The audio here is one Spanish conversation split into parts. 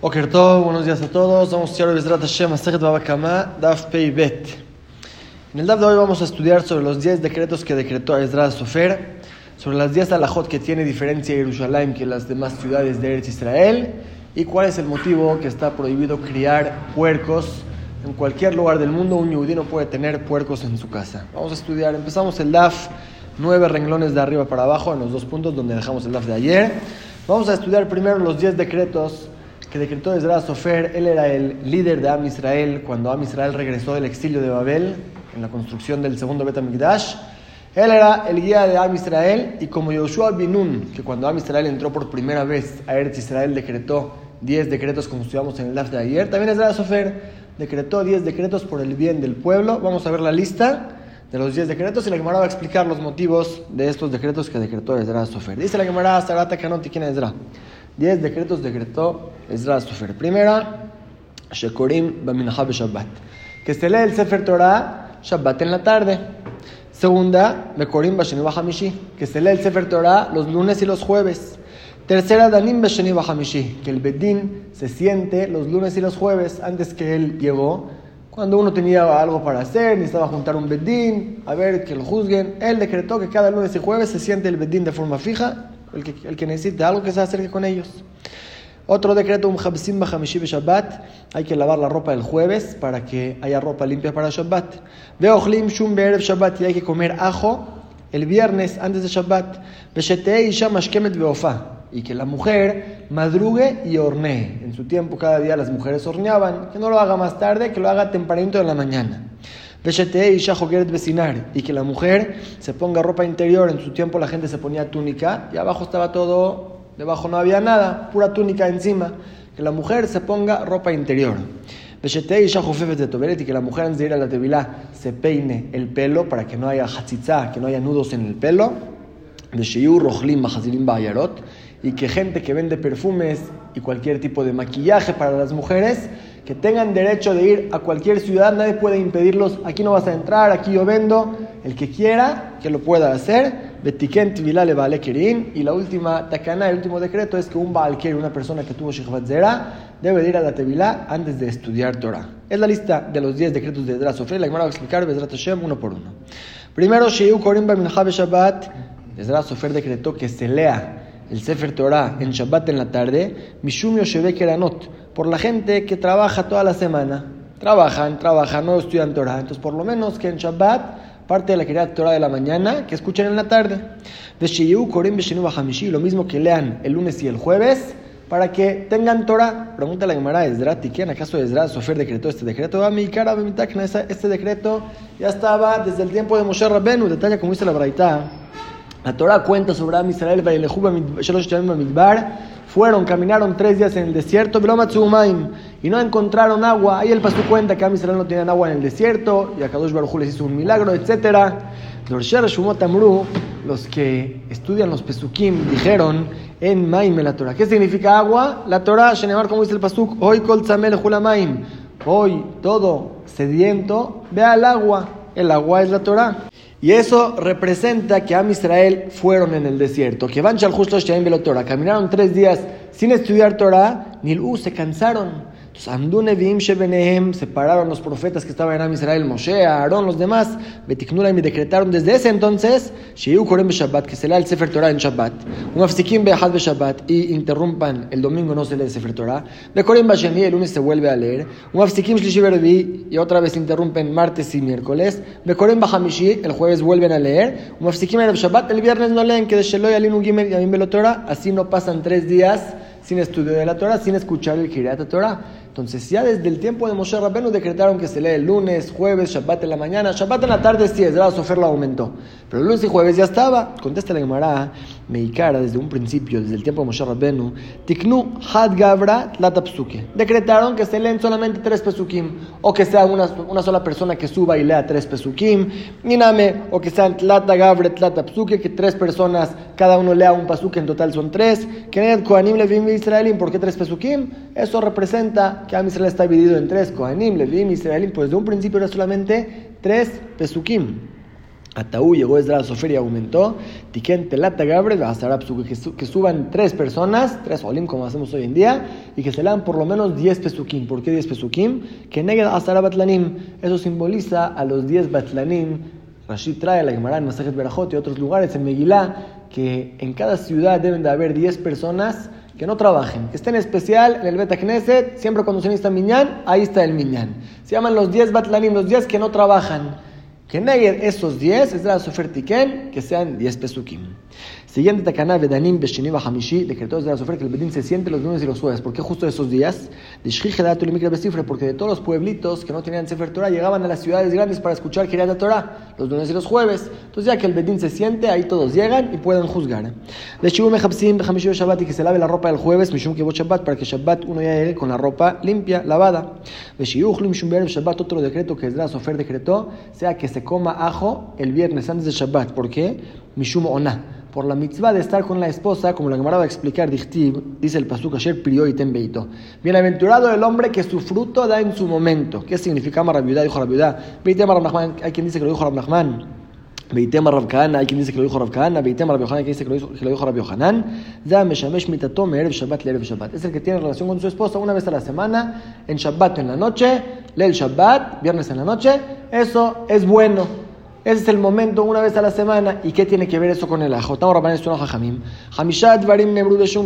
Okerto, buenos días a todos. Vamos a estudiar Bezrat Hashem, Masechet Babakama, Daf Pei Bet. En el Daf de hoy vamos a estudiar sobre los 10 decretos que decretó Ezra Sofer, sobre las 10 alajot que tiene diferencia Jerusalén que las demás ciudades de Eretz Israel y cuál es el motivo que está prohibido criar puercos. En cualquier lugar del mundo un yudí no puede tener puercos en su casa. Vamos a estudiar. Empezamos el Daf, nueve renglones de arriba para abajo en los dos puntos donde dejamos el Daf de ayer. Vamos a estudiar primero los 10 decretos que decretó Ezra Sofer, él era el líder de Am Israel cuando Am Israel regresó del exilio de Babel en la construcción del segundo Bet HaMikdash. Él era el guía de Am Israel y como Yoshua Binun, que cuando Am Israel entró por primera vez a Eretz Israel decretó 10 decretos como estudiamos en el DAF de ayer, también Ezra Sofer decretó 10 decretos por el bien del pueblo. Vamos a ver la lista de los 10 decretos y la Gemara va a explicar los motivos de estos decretos que decretó Ezra Sofer. Dice la Gemara, Sarata Kanoti, ¿quién es Ezra? 10 decretos decretó Ezra Sofer. Primera, Shekorim Baminahab Shabbat. Que se lee el Sefer Torah Shabbat en la tarde. Segunda, Mekorim Basheni Hamishi. Que se lee el Sefer Torah los lunes y los jueves. Tercera, Danim Basheni Hamishi. Que el Bedín se siente los lunes y los jueves antes que él llegó. Cuando uno tenía algo para hacer, necesitaba juntar un bedín, a ver que lo juzguen. Él decretó que cada lunes y jueves se siente el bedín de forma fija el que, el que necesite algo que se acerque con ellos. Otro decreto, un Habsim Bahamishi Shabbat, hay que lavar la ropa el jueves para que haya ropa limpia para Shabbat. Veochlim Shum Be'erev Shabbat, y hay que comer ajo el viernes antes de Shabbat. Beshetei Isha Mashkemet Beofa, y que la mujer madrugue y hornee. En su tiempo cada día las mujeres horneaban, que no lo haga más tarde, que lo haga tempranito en la mañana y que la mujer se ponga ropa interior. En su tiempo la gente se ponía túnica y abajo estaba todo, debajo no había nada, pura túnica encima. Que la mujer se ponga ropa interior. Y que la mujer antes de ir a la tevilá se peine el pelo para que no haya hatzitza, que no haya nudos en el pelo. Y que gente que vende perfumes y cualquier tipo de maquillaje para las mujeres que tengan derecho de ir a cualquier ciudad, nadie puede impedirlos, aquí no vas a entrar, aquí yo vendo, el que quiera que lo pueda hacer, Betiken Tvilale Kerin, y la última takana, el último decreto es que un Baal una persona que tuvo Shechvat Zera, debe de ir a la Tevilá antes de estudiar Torah. Es la lista de los 10 decretos de Ezra Sofre, la Gemara va a explicar Bezrat uno por uno. Primero, Sheiu Korim Mincha Shabbat, Ezra Sofer decretó que se lea el Sefer Torah en Shabbat en la tarde, Mishum Yosheve Keranot, por la gente que trabaja toda la semana. Trabajan, trabajan, no estudian Torah. Entonces, por lo menos que en Shabbat, parte de la querida Torah de la mañana, que escuchen en la tarde. Lo mismo que lean el lunes y el jueves, para que tengan Torah. Pregunta la Gemara Ezra, ¿quién acaso Ezra Sofer decretó este decreto? A mi cara, este decreto ya estaba desde el tiempo de Moshe Rabbenu, detalla como dice la Braita. La Torah cuenta sobre Am Israel, fueron, caminaron tres días en el desierto, y no encontraron agua. Ahí el pastor cuenta que a Israel no tenían agua en el desierto, y a Kadosh Baruj les hizo un milagro, etc. Los que estudian los pesukim dijeron en Maim la Torah. ¿Qué significa agua? La Torah, Shenemar, como dice el pasuk, hoy kol. Hoy todo sediento, ve al agua. El agua es la Torah. Y eso representa que Am Israel fueron en el desierto, que van Torah, caminaron tres días sin estudiar Torah, Nilú se cansaron. Entonces, separaron los profetas que estaban en Israel, Moshe, Aarón, los demás, Betiknulam y decretaron desde ese entonces, Shabbat, que se lea el Sefer Torah en Shabbat, un Afsikim Behad Shabbat, y interrumpan, el domingo no se lee el Sefer Torah, Bekorem Basheni, el lunes se vuelve a leer, un Afsikim Shlishi y otra vez interrumpen martes y miércoles, Bekorem Bahamishi, el jueves vuelven a leer, un Afsikim Shabbat, el viernes no leen, que de Sheloy Alinu Gimel y así no pasan tres días sin estudio de la Torah, sin escuchar el Kiryat Torah. Entonces ya desde el tiempo de Moshe Rabbeinu decretaron que se lee el lunes, jueves, Shabbat en la mañana, Shabbat en la tarde sí, la Sofer lo aumentó. Pero el lunes y jueves ya estaba. Contesta la Gemara, Meikara desde un principio, desde el tiempo de Moshe Rabbeinu, Tiknu Had Gavra Latapsuke. Decretaron que se leen solamente tres pesukim, o que sea una, una sola persona que suba y lea tres pesukim, Niname, o que sean Tlata Gavre Tlatapsuke, que tres personas, cada uno lea un pasuke, en total son tres. Kenet Koanim Levim Israelim, ¿por qué tres pesukim? Eso representa que Am Israel está dividido en tres, Kohanim, Levim, Israelim, pues de un principio era solamente tres Pesukim. Ataú llegó Esdras Sofer y aumentó. Tiken Telata Gabre, que suban tres personas, tres olim como hacemos hoy en día, y que se lean por lo menos 10 pesukim. ¿Por qué 10 pesukim? Que neged Asara Batlanim. Eso simboliza a los 10 Batlanim. Rashid trae la Gemara en Masajet Berajot y otros lugares en Megilá, que en cada ciudad deben de haber 10 personas que no trabajen, que estén especial en el Beta Knesset, siempre cuando se necesita Minyan, ahí está el Minyan. Se llaman los 10 Batlanim, los 10 que no trabajan. Que neguen esos 10, es la Sofertiken, que sean 10 pesukim. Siguiente takana, Vedanim Beshiniva Hamishi, decretó de la Sofer que el Bedín se siente los lunes y los jueves. ¿Por qué justo esos días? Porque de todos los pueblitos que no tenían Sefer Torah llegaban a las ciudades grandes para escuchar Kiryat Torah los lunes y los jueves. Entonces, ya que el Bedín se siente, ahí todos llegan y pueden juzgar. De Shivu Mejabsim, Hamishi Shabbat y que se lave la ropa el jueves, Mishum Kibot Shabbat, para que Shabbat uno ya llegue con la ropa limpia, lavada. De Shivu Mishum Shabbat, otro decreto que es la Sofer decretó, sea que se coma ajo el viernes antes de Shabbat. ¿Por qué? Mishum Ona. Por la mitzvah de estar con la esposa, como la Gemara va a explicar, dice el pasuk ayer prió y tembeito. Bienaventurado el hombre que su fruto da en su momento. ¿Qué significa Marabiudá? Dijo Rabiudá. Hay quien dice que lo dijo Rabnachman. Beitema Rav hay quien dice que lo dijo Rav Kahana, Beitema Rav hay quien dice que lo dijo, Rav Yohanan, Meshamesh Mitato Me'erev Shabbat Le'erev Shabbat. Es el que tiene relación con su esposa una vez a la semana, en Shabbat en la noche, lee el Shabbat, viernes en la noche, eso es bueno. Ese es el momento una vez a la semana. ¿Y qué tiene que ver eso con el ajo? Hamishad Varim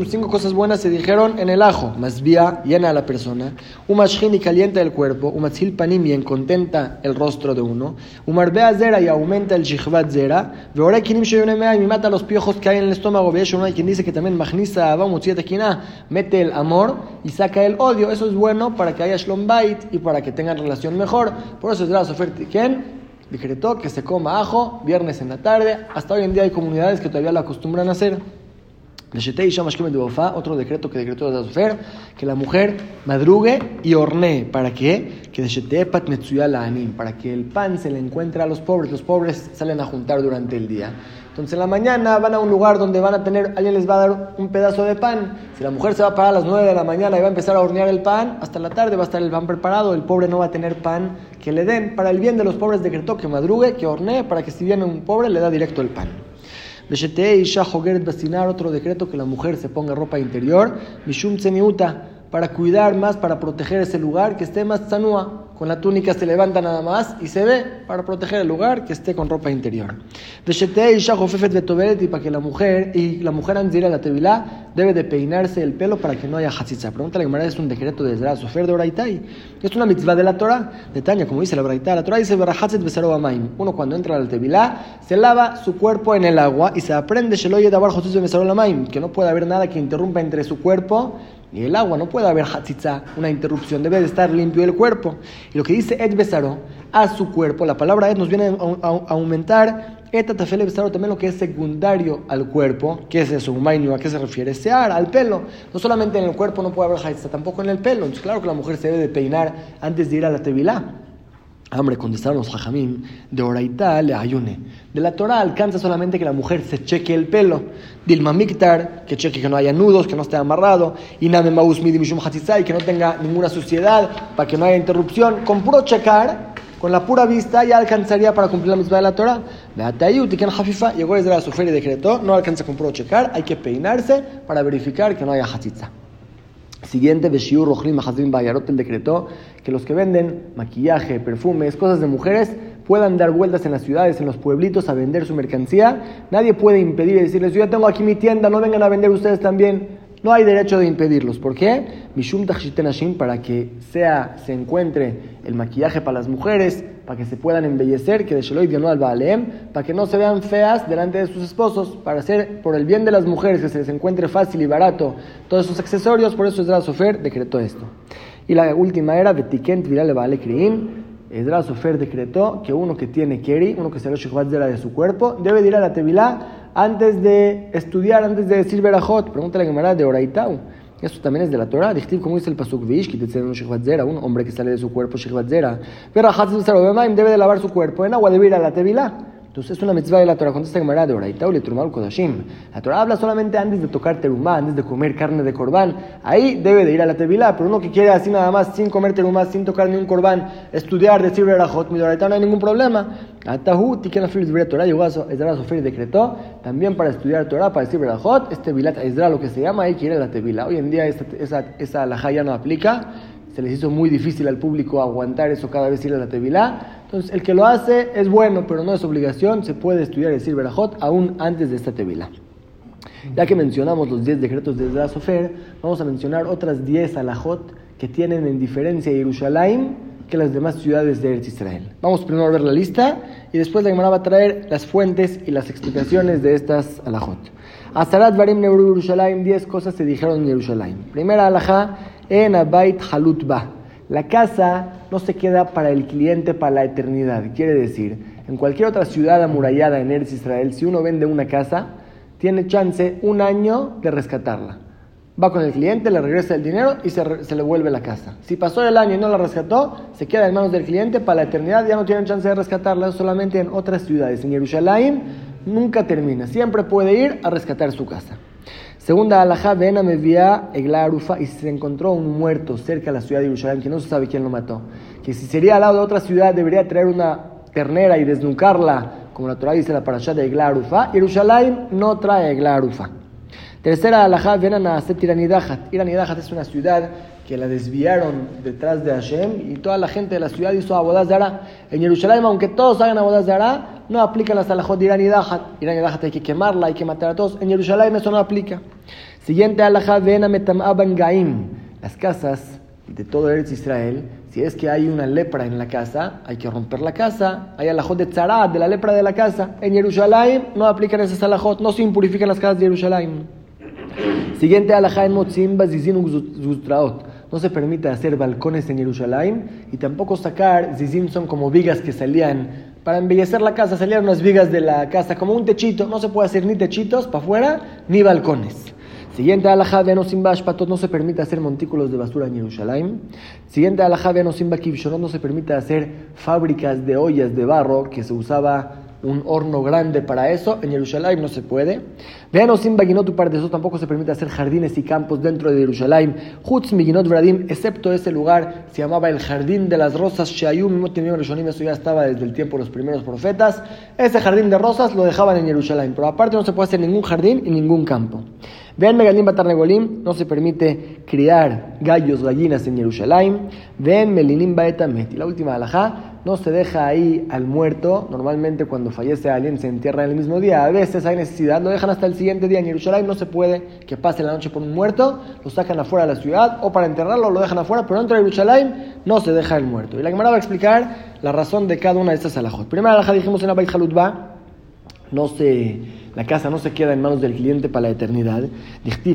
Cinco cosas buenas se dijeron en el ajo. Masbia llena a la persona. Umashhin y calienta el cuerpo. Umatzil panim y contenta el rostro de uno. Umarbea zera y aumenta el shihvat zera. Veore kinim y mata los piojos que hay en el estómago. Uno hay quien dice que también magnisa mete el amor y saca el odio. Eso es bueno para que haya shlom bait y para que tengan relación mejor. Por eso es la oferta. ¿Quién? Decretó que se coma ajo viernes en la tarde. Hasta hoy en día hay comunidades que todavía lo acostumbran a hacer. Otro decreto que decretó de Azufer, que la mujer madrugue y hornee. ¿Para qué? Que para que el pan se le encuentre a los pobres. Los pobres salen a juntar durante el día. Entonces en la mañana van a un lugar donde van a tener, alguien les va a dar un pedazo de pan. Si la mujer se va a parar a las 9 de la mañana y va a empezar a hornear el pan, hasta la tarde va a estar el pan preparado, el pobre no va a tener pan que le den. Para el bien de los pobres decretó que madrugue, que hornee, para que si viene un pobre le da directo el pan. otro decreto que la mujer se ponga ropa interior, Mishum para cuidar más, para proteger ese lugar, que esté más zanúa con la túnica se levanta nada más y se ve para proteger el lugar que esté con ropa interior. Y para que la mujer, y la mujer antes de ir a la tevilá, debe de peinarse el pelo para que no haya hatzitza. Pregunta la Gemara, es un decreto de Zera Sofer de Oraitai. Es una mitzvah de la Torah, de Tania, como dice la Oraitai. La Torah dice, Uno cuando entra a la tevilá, se lava su cuerpo en el agua y se aprende que no puede haber nada que interrumpa entre su cuerpo y el agua. No puede haber hatzitza, una interrupción. Debe de estar limpio el cuerpo. Y lo que dice Ed Besaro, a su cuerpo, la palabra Ed nos viene a, aumentar. Eta tafele Besaro también lo que es secundario al cuerpo. ¿Qué es eso? ¿A qué se refiere? Sear, al pelo. No solamente en el cuerpo no puede haber hatzitza, tampoco en el pelo. Entonces, claro que la mujer se debe de peinar antes de ir a la tevilá. Hombre, contestaron los hajamim, de Oraitá le ayune. De la Torah alcanza solamente que la mujer se cheque el pelo. Dilma Miktar, que cheque que no haya nudos, que no esté amarrado. Y Maus y que no tenga ninguna suciedad, para que no haya interrupción. Con puro checar, con la pura vista, ya alcanzaría para cumplir la misma de la Torah. Llegó desde la sufrir y decretó, no alcanza con puro checar, hay que peinarse para verificar que no haya hachitza. Siguiente, Beshiur Rochlim Mahazim Bayarot, el decretó que los que venden maquillaje, perfumes, cosas de mujeres, puedan dar vueltas en las ciudades, en los pueblitos a vender su mercancía. Nadie puede impedir y decirles, yo ya tengo aquí mi tienda, no vengan a vender ustedes también. No hay derecho de impedirlos. ¿Por qué? Mishum para que sea, se encuentre el maquillaje para las mujeres, para que se puedan embellecer, que de Sheloy no al para que no se vean feas delante de sus esposos, para hacer por el bien de las mujeres que se les encuentre fácil y barato todos esos accesorios. Por eso Esdras Sofer decretó esto. Y la última era Betikent Virale Baale Kriim. Esdras Sofer decretó que uno que tiene Keri, uno que se lo de su cuerpo, debe ir a la Tevilá antes de estudiar, antes de decir Berajot, pregúntale a la Gemara de Oraitau. Esto también es de la Torah. Dichtiv, como dice el Pasuk Vish, un Zera, un hombre que sale de su cuerpo Shechvat Zera. Debe de lavar su cuerpo en agua, debe ir a la Tevilá. Entonces es una mitzvah de la Torah. Contesta Gemara de Oraita o Kodashim. La Torah habla solamente antes de tocar terumá, antes de comer carne de corbán. Ahí debe de ir a la tevilá. Pero uno que quiere así nada más, sin comer terumá, sin tocar ni un corbán, estudiar, decir verajot, mi Oraita no hay ningún problema. Atahu, tiken afil de Torah, a Ezra Sofer decretó también para estudiar Torah, para decir verajot, este vilat Ezra, lo que se llama, ahí quiere la tevilá. Hoy en día esa, esa, esa ya no aplica se les hizo muy difícil al público aguantar eso cada vez ir a la tevilá. Entonces, el que lo hace es bueno, pero no es obligación. Se puede estudiar el decir Berajot aún antes de esta tevilá. Ya que mencionamos los 10 decretos de Sofer, vamos a mencionar otras 10 alajot que tienen en diferencia Jerusalén que las demás ciudades de Eretz Israel. Vamos primero a ver la lista y después la Gemara va a traer las fuentes y las explicaciones de estas alajot. Azarat Varim Nebru Jerusalén, 10 cosas se dijeron en Jerusalén. Primera alajá en Abait Halutba. La casa no se queda para el cliente para la eternidad. Quiere decir, en cualquier otra ciudad amurallada en Eretz Israel, si uno vende una casa, tiene chance un año de rescatarla. Va con el cliente, le regresa el dinero y se, le vuelve la casa. Si pasó el año y no la rescató, se queda en manos del cliente para la eternidad, ya no tienen chance de rescatarla, solamente en otras ciudades. En Jerusalén nunca termina, siempre puede ir a rescatar su casa. Segunda alajá, Vena me vía Egla Arufa y se encontró un muerto cerca de la ciudad de Jerusalén que no se sabe quién lo mató. Que si sería al lado de otra ciudad debería traer una ternera y desnucarla, como la Torah dice la parashá de Egla Arufa. Jerusalén no trae Egla Arufa. Tercera alajá, Vena Naaset Iranidahat. Iranidahat es una ciudad que la desviaron detrás de Hashem y toda la gente de la ciudad hizo abodaz En Jerusalén, aunque todos hagan abodaz no aplican las alajot de Irán y Dahat. Irán y Dahat hay que quemarla, hay que matar a todos. En Jerusalén eso no aplica. Siguiente alajá, ven a metam Gaim. Las casas de todo Eretz Israel, si es que hay una lepra en la casa, hay que romper la casa. Hay alajot de tzarat, de la lepra de la casa. En Jerusalén no aplican esas alajot, no se impurifican las casas de Jerusalén. Siguiente alajá en Motzim, Bazizin Zustraot no se permite hacer balcones en Jerusalén y tampoco sacar zizim son como vigas que salían para embellecer la casa, salían unas vigas de la casa como un techito, no se puede hacer ni techitos para afuera ni balcones. Siguiente alajá de Anosim Bashpatot, no se permite hacer montículos de basura en Jerusalén. Siguiente alajá de Anosim no se permite hacer fábricas de ollas de barro que se usaba un horno grande para eso. En Jerusalén no se puede. Vean, sin Baginot par de eso tampoco se permite hacer jardines y campos dentro de Jerusalén. Hutz Miginot Vradim, excepto ese lugar, se llamaba el Jardín de las Rosas. Shayum, Rishonim, eso ya estaba desde el tiempo de los primeros profetas. Ese jardín de rosas lo dejaban en Jerusalén, pero aparte no se puede hacer ningún jardín y ningún campo. Vean Megalim Batarnegolim, no se permite criar gallos, gallinas en Jerusalén. Vean Melinim Baetamet. Y la última alajá, no se deja ahí al muerto. Normalmente cuando fallece alguien se entierra en el mismo día. A veces hay necesidad, lo dejan hasta el siguiente día. En Jerusalén no se puede que pase la noche por un muerto, lo sacan afuera de la ciudad o para enterrarlo lo dejan afuera, pero dentro de Jerusalén no se deja el muerto. Y la Gemara va a explicar la razón de cada una de estas alajot. Primera alajá dijimos en la Beit Halutba, no se la casa no se queda en manos del cliente para la eternidad.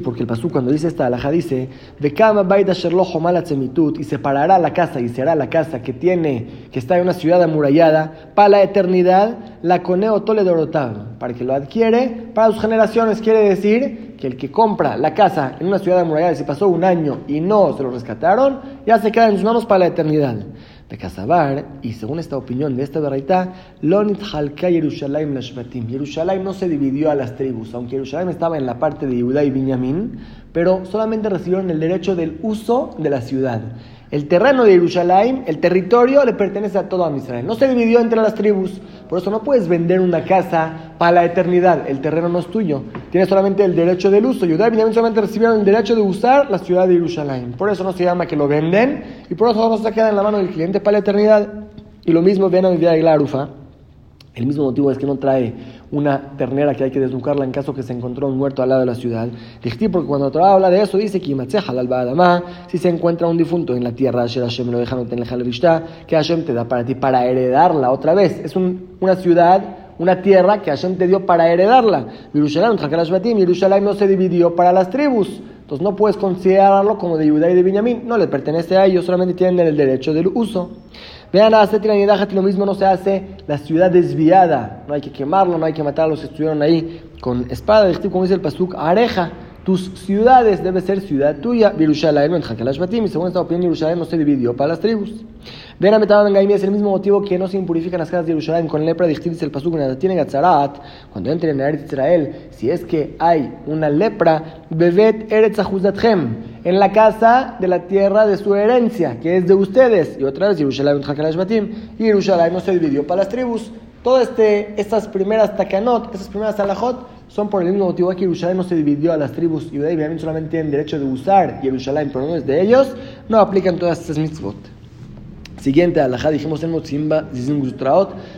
porque el pasú cuando dice esta alhaja dice, y separará la casa y será la casa que tiene, que está en una ciudad amurallada, para la eternidad, la coneo toledorotab, para que lo adquiere para sus generaciones. Quiere decir que el que compra la casa en una ciudad amurallada, si pasó un año y no se lo rescataron, ya se queda en sus manos para la eternidad de Casabar, y según esta opinión de esta verdad, Lonit Halka Yerushalayim Lashvatim. Yerushalayim no se dividió a las tribus, aunque Yerushalayim estaba en la parte de Judá y Binyamin, pero solamente recibieron el derecho del uso de la ciudad. El terreno de Jerusalén, el territorio, le pertenece a todo Israel. No se dividió entre las tribus. Por eso no puedes vender una casa para la eternidad. El terreno no es tuyo. Tienes solamente el derecho del uso. Judá y Benjamín solamente recibieron el derecho de usar la ciudad de Jerusalén. Por eso no se llama que lo venden. Y por eso no se queda en la mano del cliente para la eternidad. Y lo mismo viene a mi vida de Glarufa. El mismo motivo es que no trae una ternera que hay que desnucarla en caso que se encontró un muerto al lado de la ciudad. Dijiste porque cuando Torah habla de eso dice que si se encuentra un difunto en la tierra, Hashem lo dejan que Hashem te da para ti para heredarla otra vez. Es una ciudad, una tierra que Hashem te dio para heredarla. Jerusalén no se dividió para las tribus. Entonces no puedes considerarlo como de Judá y de Benjamín. No le pertenece a ellos, solamente tienen el derecho del uso. Vean, lo mismo no se hace la ciudad desviada. No hay que quemarlo, no hay que matar a los que estuvieron ahí con espada. Como dice el Pasuk, areja. Tus ciudades debe ser ciudad tuya. Yerushalayim, en Batim, y según esta opinión, Yerushalayim no se dividió para las tribus. Ven a Metaban Gaimi es el mismo motivo que no se impurifican las casas de Yerushalayim con lepra, dice el pasuk en tiene Gatzarat, cuando entren en Eretz Israel, si es que hay una lepra, Bevet Eretz en la casa de la tierra de su herencia, que es de ustedes. Y otra vez, Yerushalayim, y Yerushalayim no se dividió para las tribus. Todas este, estas primeras takanot, estas primeras alajot, son por el mismo motivo que Jerusalén no se dividió a las tribus y Judá solamente tienen derecho de usar Jerusalén, pero no es de ellos, no aplican todas estas mitzvot. Siguiente alajá, dijimos en Motzimba,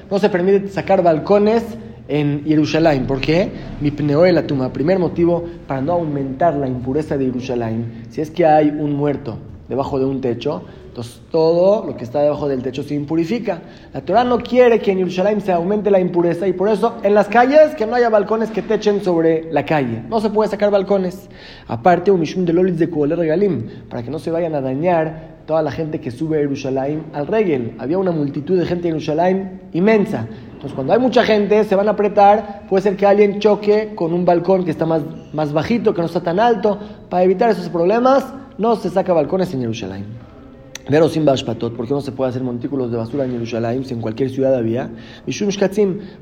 no se permite sacar balcones en Jerusalén. ¿Por qué? Mi la tumba. Primer motivo, para no aumentar la impureza de Jerusalén. Si es que hay un muerto debajo de un techo, entonces todo lo que está debajo del techo se impurifica. La Torah no quiere que en Jerusalén se aumente la impureza y por eso en las calles que no haya balcones que techen sobre la calle. No se puede sacar balcones. Aparte, un mishum de lolis de regalim, para que no se vayan a dañar toda la gente que sube a Jerusalén al regel. Había una multitud de gente en Jerusalén inmensa. Entonces, cuando hay mucha gente, se van a apretar, puede ser que alguien choque con un balcón que está más, más bajito, que no está tan alto. Para evitar esos problemas, no se saca balcones en Jerusalén. Pero sin bashpatot, porque no se puede hacer montículos de basura en Jerusalén, si en cualquier ciudad había. Mishum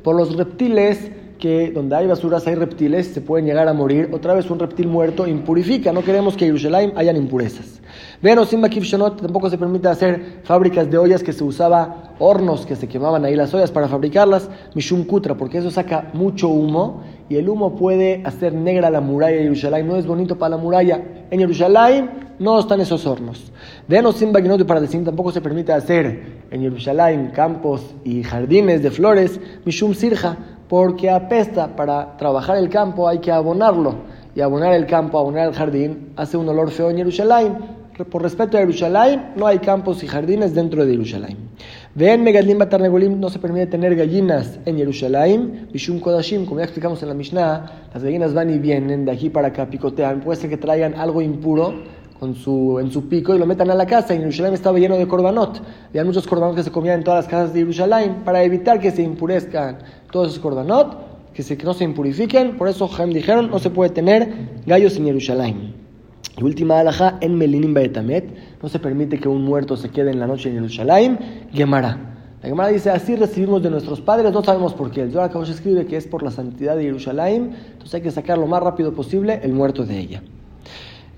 por los reptiles, que donde hay basuras hay reptiles, se pueden llegar a morir. Otra vez un reptil muerto impurifica, no queremos que en Jerusalén hayan impurezas. Pero sin Shonot tampoco se permite hacer fábricas de ollas que se usaba hornos que se quemaban ahí las ollas para fabricarlas, Mishum Kutra, porque eso saca mucho humo y el humo puede hacer negra la muralla de Jerusalén. No es bonito para la muralla. En Jerusalén no están esos hornos. Venos sin y para decir tampoco se permite hacer en Jerusalén campos y jardines de flores, Mishum Sirja, porque apesta. Para trabajar el campo hay que abonarlo. Y abonar el campo, abonar el jardín, hace un olor feo en Jerusalén. Por respeto a Jerusalén, no hay campos y jardines dentro de Jerusalén. Ven Megadlim Batarnegolim, no se permite tener gallinas en Jerusalén. Bishum Kodashim, como ya explicamos en la Mishnah, las gallinas van y vienen de aquí para acá, picotean. Puede ser que traigan algo impuro con su, en su pico y lo metan a la casa. En Jerusalén estaba lleno de corbanot. Había muchos corbanot que se comían en todas las casas de Jerusalén para evitar que se impurezcan todos esos corbanot, que, se, que no se impurifiquen. Por eso Jaim dijeron, no se puede tener gallos en Jerusalén. Y última alhaja, en Melinim Baetamet, no se permite que un muerto se quede en la noche en Jerusalén, Gemara. La Gemara dice, así recibimos de nuestros padres, no sabemos por qué. El Zohar escribe que es por la santidad de Jerusalén, entonces hay que sacar lo más rápido posible el muerto de ella.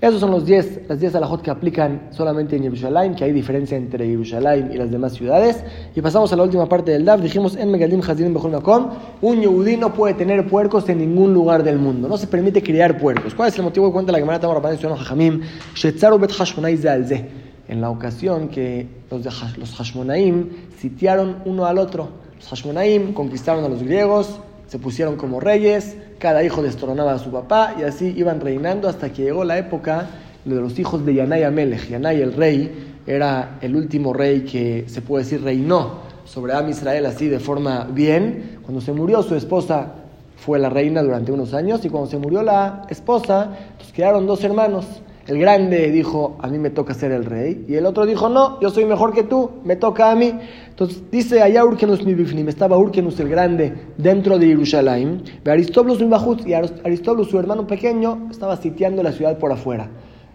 Esos son los 10, las 10 alajot que aplican solamente en Jerusalén, que hay diferencia entre Jerusalén y las demás ciudades. Y pasamos a la última parte del DAF. Dijimos en Megadim Hazidim Bechol Makom, un yehudí no puede tener puercos en ningún lugar del mundo. No se permite criar puercos. ¿Cuál es el motivo que cuenta la Gemara Tamar Rabban Jajamim? Shetzaru Bet Zalze. En la ocasión que los, los Hashmonaim sitiaron uno al otro. Los Hashmonaim conquistaron a los griegos, se pusieron como reyes, cada hijo destronaba a su papá y así iban reinando hasta que llegó la época de los hijos de Yanai Amelech. Yanai el rey era el último rey que se puede decir reinó sobre Am Israel así de forma bien. Cuando se murió su esposa fue la reina durante unos años y cuando se murió la esposa, pues quedaron dos hermanos. El grande dijo, a mí me toca ser el rey. Y el otro dijo, no, yo soy mejor que tú, me toca a mí. Entonces dice allá Urkenus mi bifnim, estaba Urkenus el grande dentro de Jerusalén. Aristóbulos y Aristóbulos su hermano pequeño estaba sitiando la ciudad por afuera.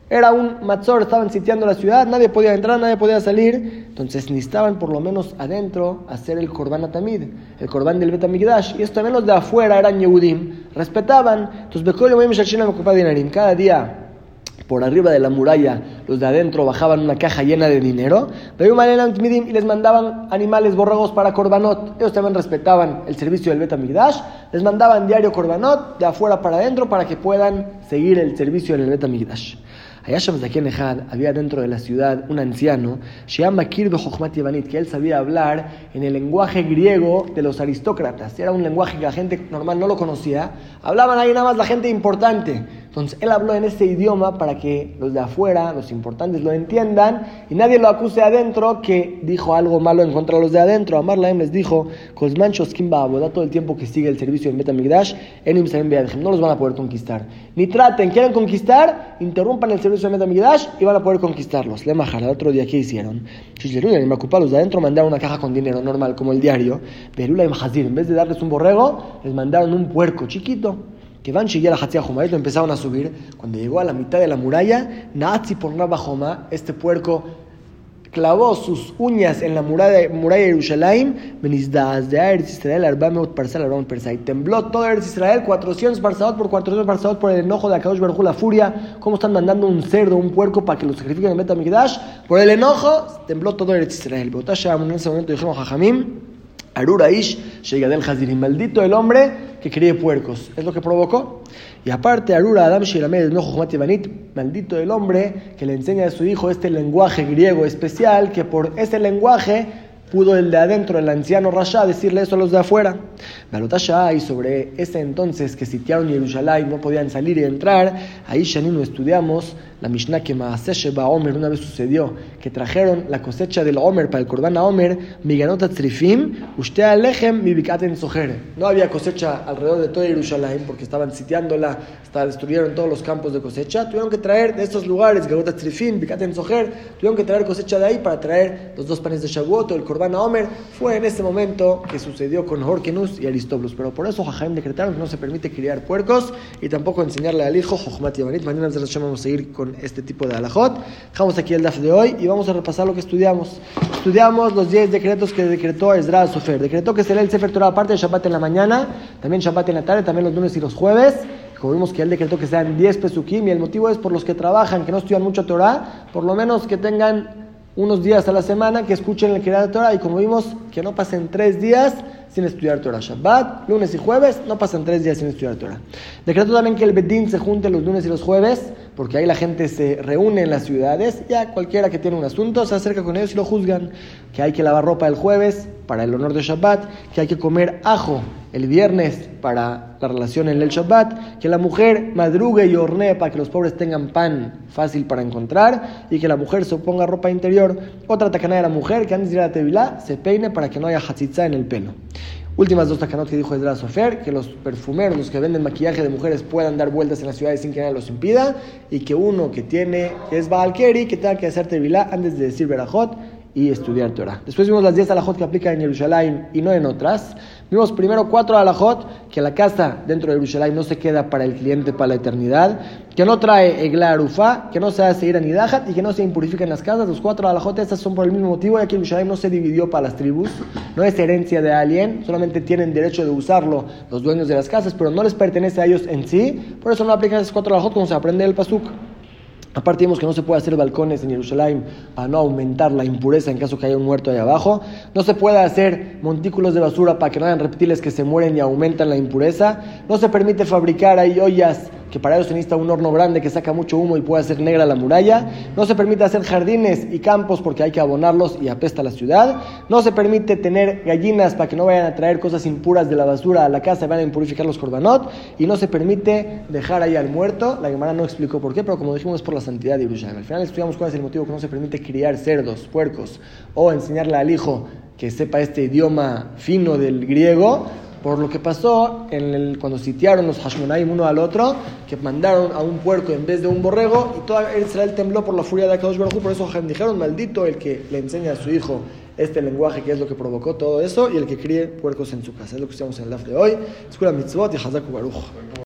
Era un matzor, estaban sitiando la ciudad, nadie podía entrar, nadie podía salir. Entonces necesitaban por lo menos adentro hacer el Korban Atamid, el Korban del Betamigdash. Y esto menos de afuera eran Yehudim, respetaban. Entonces, cada día por arriba de la muralla, los de adentro bajaban una caja llena de dinero, y les mandaban animales borregos para Corbanot. Ellos también respetaban el servicio del Betamigdash, les mandaban diario Corbanot de afuera para adentro para que puedan seguir el servicio del Betamigdash. Allá había dentro de la ciudad un anciano, que él sabía hablar en el lenguaje griego de los aristócratas. Era un lenguaje que la gente normal no lo conocía. Hablaban ahí nada más la gente importante. Entonces él habló en ese idioma para que los de afuera, los importantes, lo entiendan y nadie lo acuse adentro que dijo algo malo en contra de los de adentro. Amar Laem les dijo, Cosmanchos Kimba todo el tiempo que sigue el servicio en Betamigdash, en no los van a poder conquistar. Ni traten, quieren conquistar, interrumpan el servicio en Betamigdash y van a poder conquistarlos. Le majar, el otro día, ¿qué hicieron? Los de adentro mandaron una caja con dinero normal, como el diario. Pero en vez de darles un borrego, les mandaron un puerco chiquito que van a la Hatzia lo empezaron a subir. Cuando llegó a la mitad de la muralla, Nazi por Nabajoma, este puerco clavó sus uñas en la muralla, muralla de Jerusalén, y tembló todo Eretz Israel, 400 parsadot por 400 parsadot por el enojo de Akadosh Baruj la furia, cómo están mandando un cerdo, un puerco para que lo sacrifiquen en Betamigdash, por el enojo, tembló todo Eretz Israel. en ese momento dijeron Jajamim, Arura Ish, del Hazirim, maldito el hombre que críe puercos. Es lo que provocó. Y aparte, Arura Adam Shiramed, maldito el hombre que le enseña a su hijo este lenguaje griego especial, que por ese lenguaje pudo el de adentro, el anciano Rasha, decirle eso a los de afuera. y sobre ese entonces que sitiaron Jerusalén, no podían salir y entrar, ahí Shanino estudiamos la Mishnah que Maaseh Omer una vez sucedió, que trajeron la cosecha del Omer para el Corban Omer, Miganota Trifim, usted alejem mi en. No había cosecha alrededor de toda Jerusalén porque estaban sitiándola, hasta destruyeron todos los campos de cosecha. Tuvieron que traer de estos lugares, Ganota Trifim, en Sojer, tuvieron que traer cosecha de ahí para traer los dos panes de Shavuot el Corban Omer. Fue en ese momento que sucedió con Horkenus y Aristóbulos. Pero por eso Jajaim decretaron que no se permite criar puercos y tampoco enseñarle al hijo Jochmat Mañana vamos a seguir con este tipo de alajot. Dejamos aquí el DAF de hoy y vamos a repasar lo que estudiamos. Estudiamos los 10 decretos que decretó Ezra Sofer. Decretó que se lee el Sefer Torah aparte de Shabbat en la mañana, también Shabbat en la tarde, también los lunes y los jueves. Como vimos que él decretó que sean 10 pesukim y el motivo es por los que trabajan, que no estudian mucho Torah, por lo menos que tengan unos días a la semana que escuchen el de Torah y como vimos que no pasen tres días sin estudiar Torah. Shabbat, lunes y jueves, no pasan tres días sin estudiar Torah. Decreto también que el Bedín se junte los lunes y los jueves porque ahí la gente se reúne en las ciudades, ya cualquiera que tiene un asunto se acerca con ellos y lo juzgan, que hay que lavar ropa el jueves para el honor de Shabbat, que hay que comer ajo el viernes para la relación en el Shabbat, que la mujer madrugue y hornee para que los pobres tengan pan fácil para encontrar y que la mujer se ponga ropa interior. Otra tacana de la mujer que antes de ir a la tevilá se peine para que no haya hatzitza en el pelo. Últimas dos takanot que dijo Ezra Sofer, que los perfumeros, que venden maquillaje de mujeres puedan dar vueltas en las ciudades sin que nadie los impida, y que uno que tiene, que es Baalkeri, que tenga que hacer Tevilá antes de decir Berajot y estudiar Torah. Después vimos las 10 alajot que aplican en Jerusalén y no en otras. Vimos primero cuatro alajot, que la casa dentro de Jerusalén no se queda para el cliente para la eternidad, que no trae egla que no se hace ir a nidahat y que no se impurifica en las casas. Los cuatro alajot estas son por el mismo motivo, ya que Jerusalén no se dividió para las tribus, no es herencia de alguien, solamente tienen derecho de usarlo los dueños de las casas, pero no les pertenece a ellos en sí. Por eso no aplican esas cuatro alajot como se aprende el pasuk. Aparte vimos que no se puede hacer balcones en Jerusalén para no aumentar la impureza en caso que haya un muerto ahí abajo. No se puede hacer montículos de basura para que no hayan reptiles que se mueren y aumentan la impureza. No se permite fabricar ahí ollas que para ellos se necesita un horno grande que saca mucho humo y puede hacer negra la muralla. No se permite hacer jardines y campos porque hay que abonarlos y apesta la ciudad. No se permite tener gallinas para que no vayan a traer cosas impuras de la basura a la casa y vayan a impurificar los corbanot. Y no se permite dejar ahí al muerto. La Gemara no explicó por qué, pero como dijimos es por la santidad de Yerushalayim. Al final estudiamos cuál es el motivo que no se permite criar cerdos, puercos o enseñarle al hijo que sepa este idioma fino del griego por lo que pasó cuando sitiaron los Hashmonaim uno al otro, que mandaron a un puerco en vez de un borrego, y todo Israel tembló por la furia de Akadosh Baruj por eso dijeron, maldito el que le enseña a su hijo este lenguaje que es lo que provocó todo eso, y el que críe puercos en su casa. Es lo que estamos en el DAF de hoy. Escuela Mitzvot y Hazaku Baruch.